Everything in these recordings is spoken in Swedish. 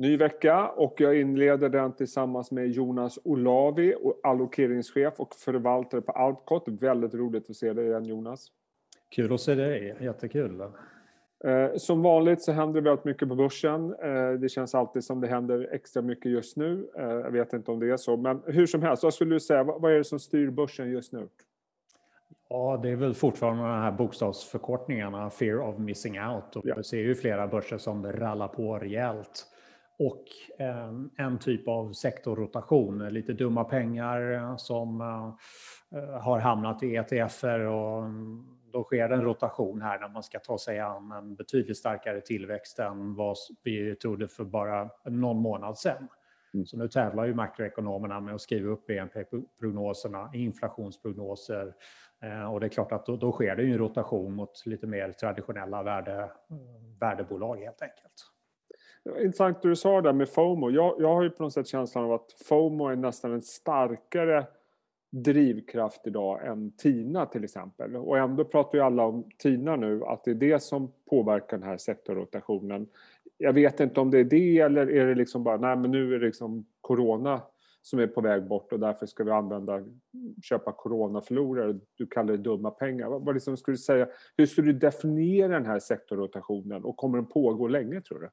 Ny vecka och jag inleder den tillsammans med Jonas Olavi, allokeringschef och förvaltare på Alcot. Väldigt roligt att se dig igen Jonas. Kul att se dig, jättekul. Eh, som vanligt så händer det väldigt mycket på börsen. Eh, det känns alltid som det händer extra mycket just nu. Eh, jag vet inte om det är så, men hur som helst, vad skulle du säga, vad är det som styr börsen just nu? Ja, det är väl fortfarande de här bokstavsförkortningarna, fear of missing out. Och ja. Vi ser ju flera börser som rallar på rejält och ehm, en typ av sektorrotation, lite dumma pengar eh, som eh, har hamnat i ETFer och mm, då sker en rotation här när man ska ta sig an en betydligt starkare tillväxt än vad vi trodde för bara någon månad sedan. Mm. Så nu tävlar ju makroekonomerna med att skriva upp BNP-prognoserna, inflationsprognoser eh, och det är klart att då, då sker det ju en rotation mot lite mer traditionella värde, värdebolag helt enkelt. Intressant det du sa där med FOMO. Jag, jag har ju på något sätt känslan av att FOMO är nästan en starkare drivkraft idag än TINA till exempel. Och ändå pratar ju alla om TINA nu, att det är det som påverkar den här sektorrotationen. Jag vet inte om det är det eller är det liksom bara, nej men nu är det liksom Corona som är på väg bort och därför ska vi använda, köpa coronaförlorare. Du kallar det dumma pengar. Vad, vad liksom skulle du säga, hur skulle du definiera den här sektorrotationen och kommer den pågå länge tror du?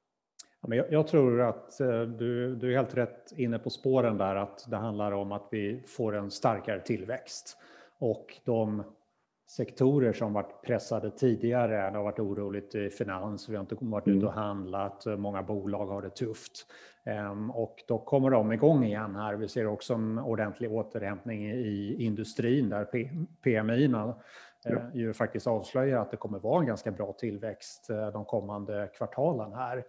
Jag, jag, tror att eh, du, du är helt rätt inne på spåren där att det handlar om att vi får en starkare tillväxt. Och de sektorer som varit pressade tidigare, det har varit oroligt i finans, vi har inte varit ute och mm. handlat, många bolag har det tufft. Ehm, och då kommer de igång igen här. Vi ser också en ordentlig återhämtning i industrin där PMI eh, ju faktiskt avslöjar att det kommer vara en ganska bra tillväxt eh, de kommande kvartalen här.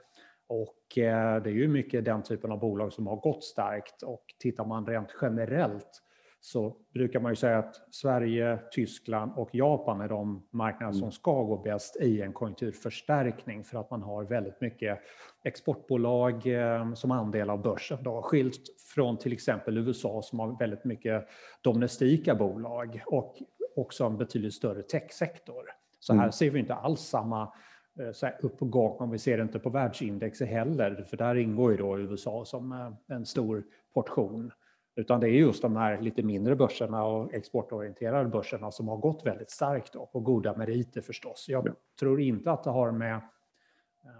Och eh, det är ju mycket den typen av bolag som har gått starkt och tittar man rent generellt så brukar man ju säga att Sverige, Tyskland och Japan är de marknader som mm. ska gå bäst i en konjunkturförstärkning för att man har väldigt mycket exportbolag eh, som andel av börsen. Då, skilt från till exempel USA som har väldigt mycket domestika bolag och också en betydligt större techsektor. Så här mm. ser vi inte alls samma så upp och gång, om vi ser det inte på världsindex heller, för där ingår ju då USA som eh, en stor portion. Utan det är just de här lite mindre börserna och exportorienterade börserna som har gått väldigt starkt då, på goda meriter förstås. Jag ja. tror inte att det har med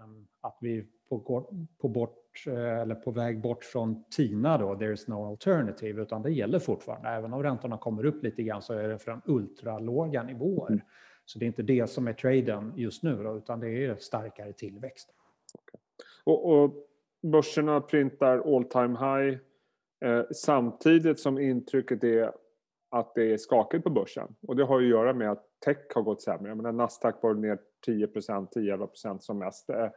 um, att vi på, på, bort, eh, eller på väg bort från TINA då, there is no alternative, utan det gäller fortfarande. Även om räntorna kommer upp lite grann så är det från ultralåga nivåer. Så det är inte det som är traden just nu, då, utan det är starkare tillväxt. Okay. Och, och börserna printar all time high eh, samtidigt som intrycket är att det är skakigt på börsen. Och det har ju att göra med att tech har gått sämre. Men Nasdaq var ner 10 10-11 som mest. Eh, mm.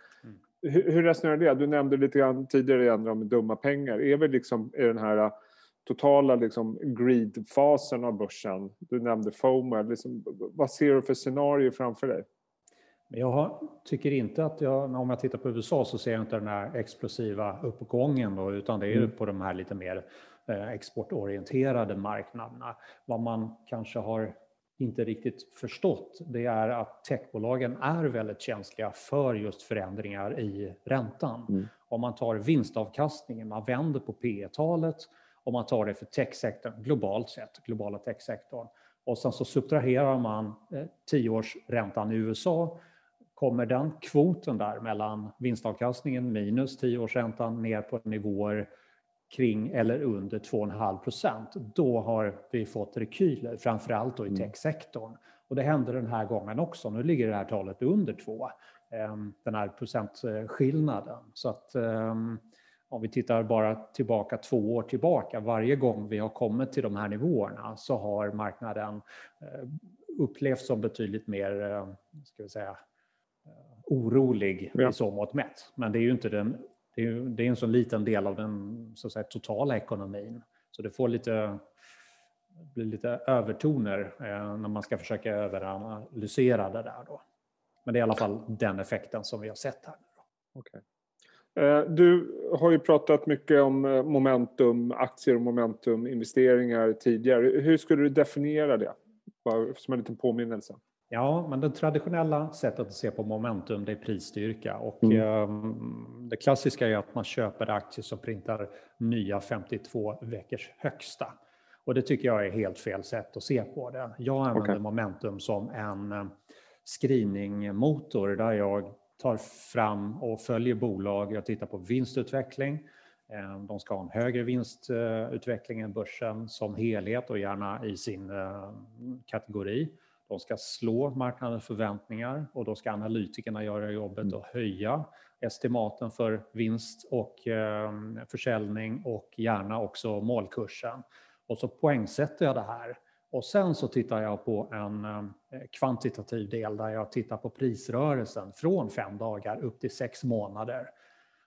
Hur, hur resonerar det? Du nämnde lite grann tidigare om dumma pengar. Är, vi liksom, är den här totala liksom, greed-fasen av börsen. Du nämnde FOMO. Liksom, vad ser du för scenario framför dig? Jag tycker inte att jag, om jag tittar på USA så ser jag inte den här explosiva uppgången då, utan det är mm. på de här lite mer eh, exportorienterade marknaderna. Vad man kanske har inte riktigt förstått det är att techbolagen är väldigt känsliga för just förändringar i räntan. Mm. Om man tar vinstavkastningen, man vänder på P talet om man tar det för techsektorn globalt sett, globala techsektorn. Och sen så subtraherar man eh, tioårsräntan i USA. Kommer den kvoten där mellan vinstavkastningen minus tioårsräntan ner på nivåer kring eller under 2,5 procent, då har vi fått rekyler, framförallt då i mm. techsektorn. Och det hände den här gången också. Nu ligger det här talet under 2, ehm, den här procentskillnaden. Så att ehm, om vi tittar bara tillbaka två år tillbaka, varje gång vi har kommit till de här nivåerna så har marknaden eh, upplevts som betydligt mer, eh, ska vi säga, eh, orolig ja. i så mått mätt. Men det är ju inte den, det är, det är en så liten del av den så att säga, totala ekonomin. Så det får lite, blir lite övertoner när man ska försöka överanalysera det där. Då. Men det är i alla fall den effekten som vi har sett här. Okay. Eh, du har ju pratat mycket om eh, momentum, aktier och momentum, investeringar tidigare. Hur skulle du definiera det? Bara som en liten påminnelse. Ja, men det traditionella sättet att se på momentum det är prisstyrka och mm. eh, det klassiska är att man köper aktier som printar nya 52 veckors högsta. Och det tycker jag är helt fel sätt att se på det. Jag använder okay. momentum som en eh, screeningmotor där jag tar fram och följer bolag. Jag tittar på vinstutveckling. Eh, de ska ha en högre vinstutveckling än börsen som helhet och gärna i sin eh, kategori. De ska slå marknadens förväntningar och då ska analytikerna göra jobbet mm. och höja estimaten för vinst och eh, försäljning och gärna också målkursen. Och så poängsätter jag det här. Och sen så tittar jag på en eh, kvantitativ del där jag tittar på prisrörelsen från fem dagar upp till sex månader.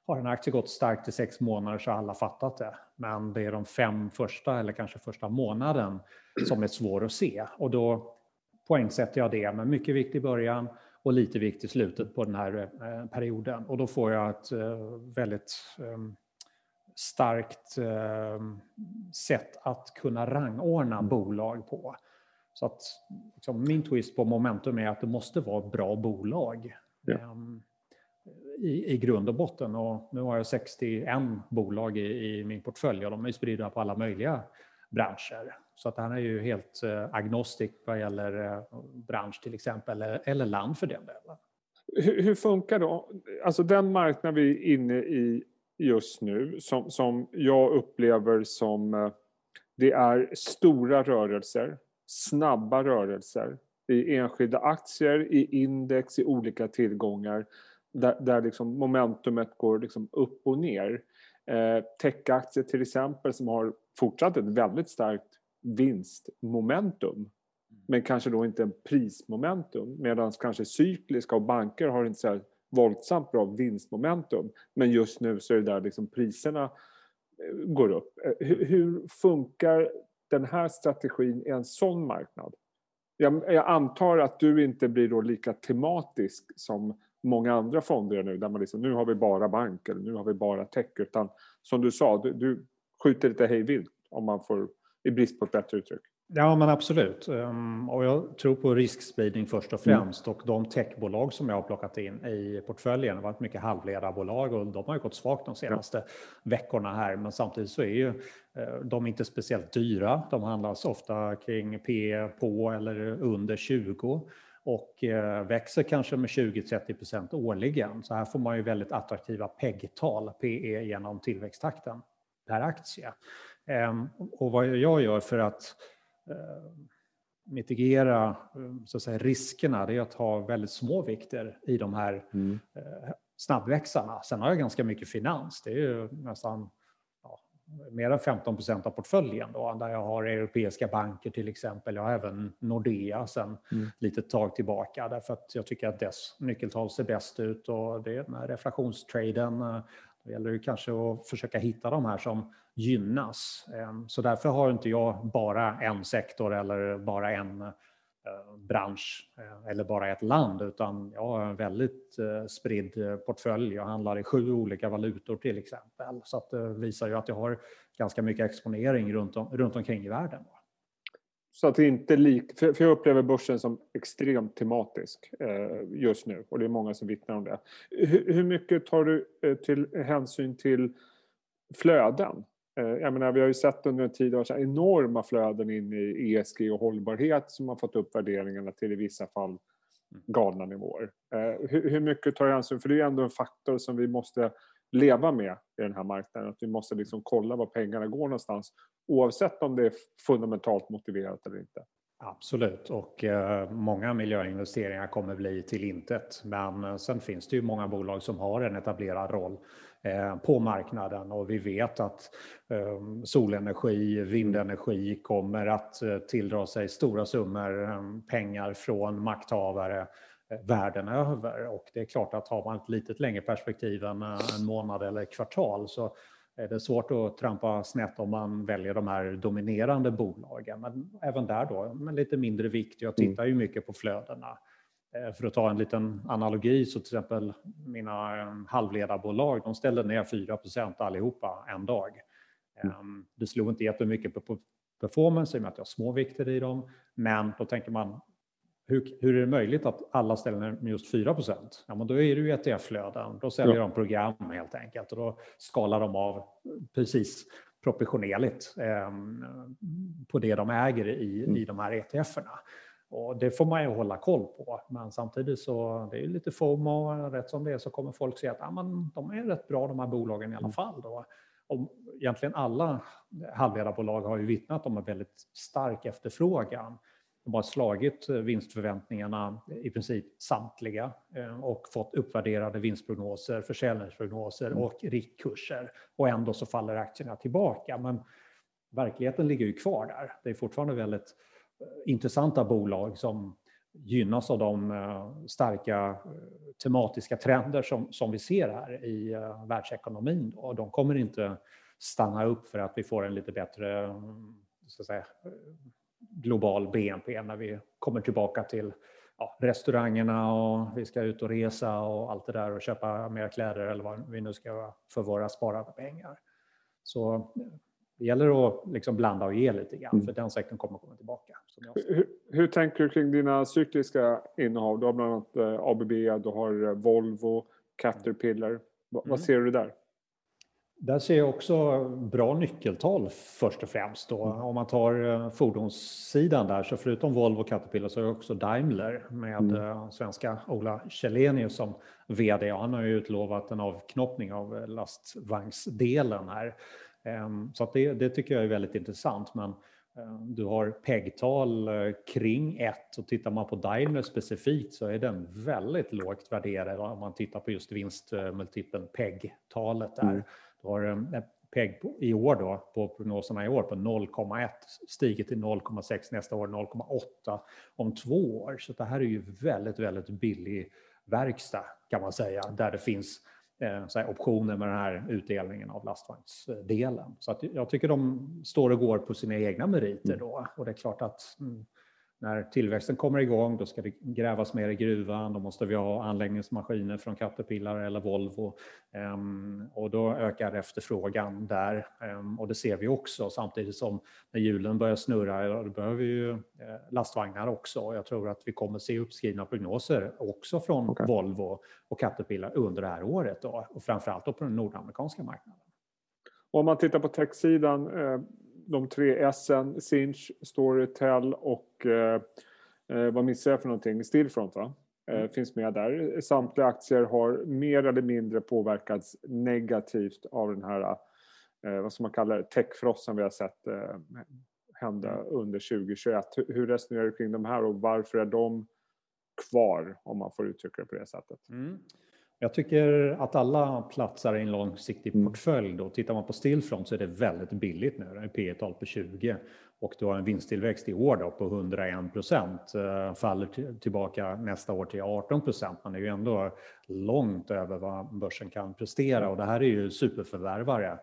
Har en aktie gått starkt i sex månader så har alla fattat det. Men det är de fem första eller kanske första månaden som är svår att se. Och då poängsätter jag det med mycket vikt i början och lite vikt i slutet på den här eh, perioden. Och då får jag ett eh, väldigt ehm, starkt ehm, sätt att kunna rangordna bolag på. Så att liksom, min twist på momentum är att det måste vara bra bolag. Ja. Ehm, i, i grund och botten. Och nu har jag 61 bolag i, i min portfölj och de är spridda på alla möjliga branscher. Så att han är ju helt eh, agnostik vad gäller eh, bransch till exempel, eller, eller land för den delen. Hur, hur, funkar då, alltså den marknad vi är inne i just nu som, som jag upplever som eh, det är stora rörelser, snabba rörelser i enskilda aktier, i index, i olika tillgångar där, där liksom momentumet går liksom upp och ner. Eh, techaktier till exempel som har fortsatt ett väldigt starkt vinstmomentum men kanske då inte en prismomentum medan kanske cykliska och banker har inte så våldsamt bra vinstmomentum men just nu så är det där liksom priserna eh, går upp. Eh, hur, hur funkar den här strategin i en sån marknad? Jag, jag, antar att du inte blir då lika tematisk som många andra fonder nu där man liksom, nu har vi bara bank eller nu har vi bara tech utan som du sa, du, du skjuter lite hejvilt om man får, i brist på ett bättre uttryck. Ja, men absolut. Ehm, och jag tror på riskspridning först och mm. främst. Mm. Och de techbolag som jag har plockat in i portföljen har varit mycket halvledarbolag och de har ju gått svagt de senaste ja. veckorna här. Men samtidigt så är ju eh, de inte speciellt dyra. De handlas ofta kring P på eller under 20 och eh, växer kanske med 20-30 procent årligen. Så här får man ju väldigt attraktiva PEG-tal, PE genom tillväxttakten per aktie. Ehm, och vad jag gör för att mitigera eh, så att säga, riskerna, det är att ha väldigt små vikter i de här mm. snabbväxarna. Sen har jag ganska mycket finans, det är ju nästan mer än 15 procent av portföljen då, där jag har europeiska banker till exempel. Jag har även Nordea sedan mm. lite tag tillbaka därför att jag tycker att dess nyckeltal ser bäst ut och det är den här reflationstraden. Det då gäller det kanske att försöka hitta de här som gynnas. Ehm, så därför har inte jag bara en sektor eller bara en eh, bransch eh, eller bara ett land utan jag har en väldigt eh, spridd portfölj. Jag handlar i sju olika valutor till exempel. Så att det visar ju att jag har ganska mycket exponering runt, om, runt omkring i världen. Så att det inte lik, för jag upplever börsen som extremt tematisk just nu och det är många som vittnar om det. Hur mycket tar du till hänsyn till flöden? Eh, jag menar, vi har ju sett under en tid att enorma flöden in i ESG och hållbarhet som har fått upp värderingarna till i vissa fall mm. galna nivåer. Eh, hur, mycket tar hänsyn, för det är ändå en faktor som vi måste leva med i den här marknaden, att vi måste liksom kolla var pengarna går någonstans oavsett om det är fundamentalt motiverat eller inte. Absolut, och eh, många miljöinvesteringar kommer bli till intet. Men eh, sen finns det ju många bolag som har en etablerad roll Eh, på marknaden och vi vet att ehm, solenergi, vindenergi kommer att eh, tilldra sig stora summor ehm, pengar från makthavare världen över. Och det är klart att har man ett litet längre perspektiv än en månad eller kvartal så är det svårt att trampa snett om man väljer de här dominerande bolagen. Men även där då, med lite mindre vikt. Jag tittar ju mycket på flödena. Eh, för att ta en liten analogi så till exempel mina eh, halvledarbolag, de ställde ner 4% allihopa en dag. Mm. Ehm, det slog inte jättemycket på performance i och med att jag har små vikter i dem, men då tänker man hur, hur, är det möjligt att alla ställer med just 4 Ja, men då är det ju ETF-flöden. Då säljer ja. de program helt enkelt och då skalar de av precis proportionerligt eh, på det de äger i, mm. i de här ETFerna. Och det får man ju hålla koll på. Men samtidigt så det är lite FOMO. Rätt som det är så kommer folk säga att ja, men de är rätt bra de här bolagen i alla mm. fall. Då. Och egentligen alla halvledarbolag har ju vittnat om en väldigt stark efterfrågan. De har slagit vinstförväntningarna i princip samtliga eh, och fått uppvärderade vinstprognoser, försäljningsprognoser mm. och riktkurser. Och ändå så faller aktierna tillbaka. Men verkligheten ligger ju kvar där. Det är fortfarande väldigt eh, intressanta bolag som gynnas av de eh, starka tematiska trender som, som vi ser här i världsekonomin. Och de kommer inte stanna upp för att vi får en lite bättre så att säga, global BNP när vi kommer tillbaka till ja, restaurangerna och vi ska ut och resa och allt det där och köpa mer kläder eller vad vi nu ska göra för våra sparade pengar. Så det gäller att liksom blanda och ge lite grann mm. för den sektorn kommer att komma tillbaka. Hur, hur, tänker du kring dina cykliska innehav? Du har bland annat eh, ABB, du har eh, Volvo, Caterpillar. Mm. Vad ser du där? Där ser jag också bra nyckeltal först och främst. Då. Mm. Om man tar eh, fordonssidan där så förutom Volvo och Caterpillar så är det också Daimler med mm. Eh, svenska Ola Källenius som VD. Han har ju utlovat en avknoppning av eh, lastvagnsdelen här. Ehm, så det, det, tycker jag är väldigt intressant. Men du har PEG-tal kring 1 och tittar man på Daimler specifikt så är den väldigt lågt värderad om man tittar på just vinstmultipeln PEG-talet där. Mm har en PEG i år då, på prognoserna i år på 0,1, stiger till 0,6 nästa år, 0,8 om två år. Så det här är ju väldigt, väldigt billig verkstad kan man säga, där det finns eh, optioner med den här utdelningen av lastvagnsdelen. Så att jag tycker de står och går på sina egna meriter mm. då. Och det är klart att mm, när tillväxten kommer igång, då ska det grävas mer i gruvan, då måste vi ha anläggningsmaskiner från Caterpillar eller Volvo ehm, och då ökar efterfrågan där. Ehm, och det ser vi också samtidigt som när hjulen börjar snurra, då behöver vi ju eh, lastvagnar också. Jag tror att vi kommer se uppskrivna prognoser också från okay. Volvo och Caterpillar under det här året då, och framförallt då på den nordamerikanska marknaden. Om man tittar på techsidan, eh, de tre S'en, Sinch, Storytel och eh, eh, vad missar jag för någonting? Stillfront va? Eh, mm. Finns med där. Samtliga aktier har mer eller mindre påverkats negativt av den här, eh, vad ska man kalla det, techfrossen vi har sett eh, hända mm. under 2021. Hur resonerar du kring de här och varför är de kvar om man får uttrycka det på det sättet? Mm. Jag tycker att alla platsar i en långsiktig mm. portfölj. Då. Tittar man på Stillfront så är det väldigt billigt nu. Är P tal på 20 och du har en vinsttillväxt i år då på 101 procent. Eh, faller tillbaka nästa år till 18 procent. Man är ju ändå långt över vad börsen kan prestera och det här är ju superförvärvare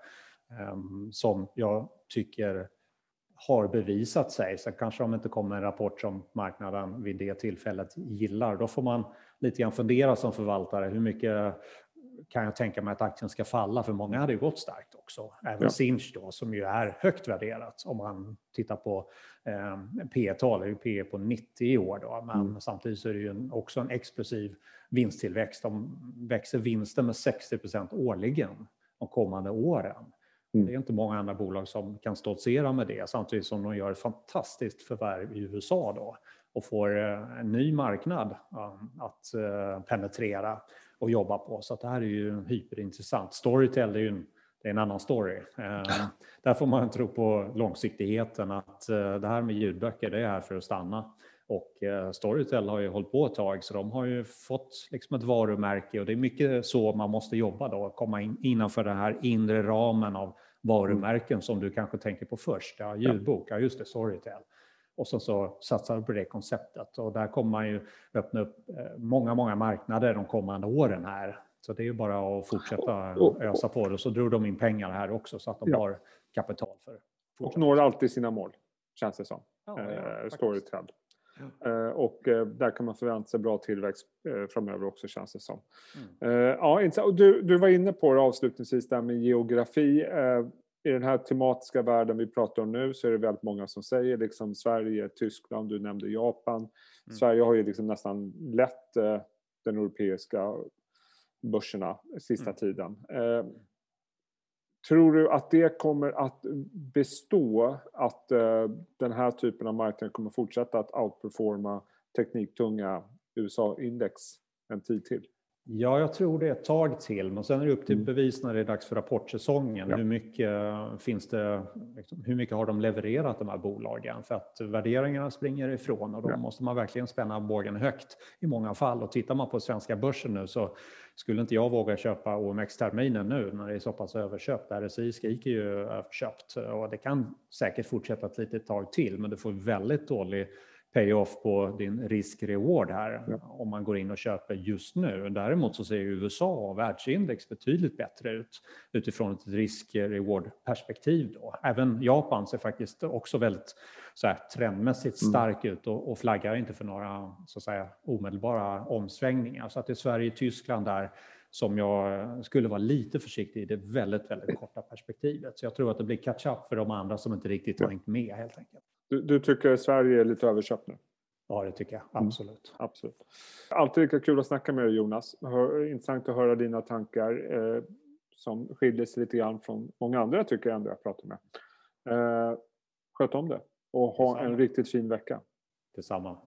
ehm, som jag tycker har bevisat sig. Sen kanske de inte kommer en rapport som marknaden vid det tillfället gillar. Då får man lite grann fundera som förvaltare. Hur mycket kan jag tänka mig att aktien ska falla? För många hade ju gått starkt också. Även ja. Sinch då, som ju är högt värderat om man tittar på eh, P tal är ju P på 90 i år då. Men mm. samtidigt så är det ju en, också en explosiv vinsttillväxt. De växer vinsten med 60% årligen de kommande åren. Mm. Det är inte många andra bolag som kan stoltsera med det samtidigt som de gör ett fantastiskt förvärv i USA då och får eh, en ny marknad eh, att eh, penetrera och jobba på. Så det här är ju hyperintressant. Storytel är ju en, det är en annan story. Där får man tro på långsiktigheten att det här med ljudböcker det är här för att stanna. Och Storytel har ju hållit på ett tag så de har ju fått liksom ett varumärke och det är mycket så man måste jobba då, komma in innanför den här inre ramen av varumärken mm. som du kanske tänker på först. Ja, ljudbok, ja just det, Storytel. Och så, så satsar du på det konceptet och där kommer man ju öppna upp eh, många, många marknader de kommande åren här. Så det är ju bara att fortsätta ösa på det. Och så drog de in pengar här också så att de ja. har kapital för Och når alltid sina mål, känns det som. Ja, ja, eh, Storytel. Eh, och eh, där kan man förvänta sig bra tillväxt eh, framöver också känns det som. Mm. Ja, du, du var inne på det avslutningsvis där med geografi. i den här tematiska världen vi pratar om nu så är det väldigt många som säger liksom Sverige, Tyskland, du nämnde Japan. Mm. Sverige har ju liksom nästan lett den europeiska börserna sista mm. tiden. Tror du att det kommer att bestå, att eh, den här typen av marknad kommer fortsätta att outperforma tekniktunga USA-index en tid till? Ja, jag tror det ett tag till, men sen är det upp till mm. bevis när det är dags för rapportsäsongen. Ja. Hur, mycket finns det, liksom, hur mycket har de levererat de här bolagen? För att värderingarna springer ifrån och då ja. måste man verkligen spänna bågen högt i många fall. Och tittar man på svenska börsen nu så skulle inte jag våga köpa OMX-terminen nu när det är så pass överköpt. RSI skriker ju överköpt och det kan säkert fortsätta ett litet tag till, men du får väldigt dålig payoff på din risk-reward här ja. om man går in och köper just nu. Däremot så ser USA och världsindex betydligt bättre ut utifrån ett risk-reward-perspektiv. Även Japan ser faktiskt också väldigt så här, trendmässigt mm. stark mm. ut och, och, flaggar inte för några så att säga, omedelbara omsvängningar. Så att det är Sverige och Tyskland där som jag skulle vara lite försiktig i det väldigt, väldigt korta perspektivet. Så jag tror att det blir catch-up för de andra som inte riktigt har hängt med helt enkelt. Du, du tycker Sverige är lite överköpt nu? Ja, det tycker jag. Mm. Absolut. Mm, absolut. Alltid lika kul att snacka med dig Jonas. Intressant att höra dina tankar eh, som skiljer sig lite grann från många andra tycker jag ändå jag pratar med. Eh, sköt om det och ha en riktigt fin vecka. Detsamma.